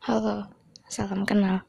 Halo, salam kenal.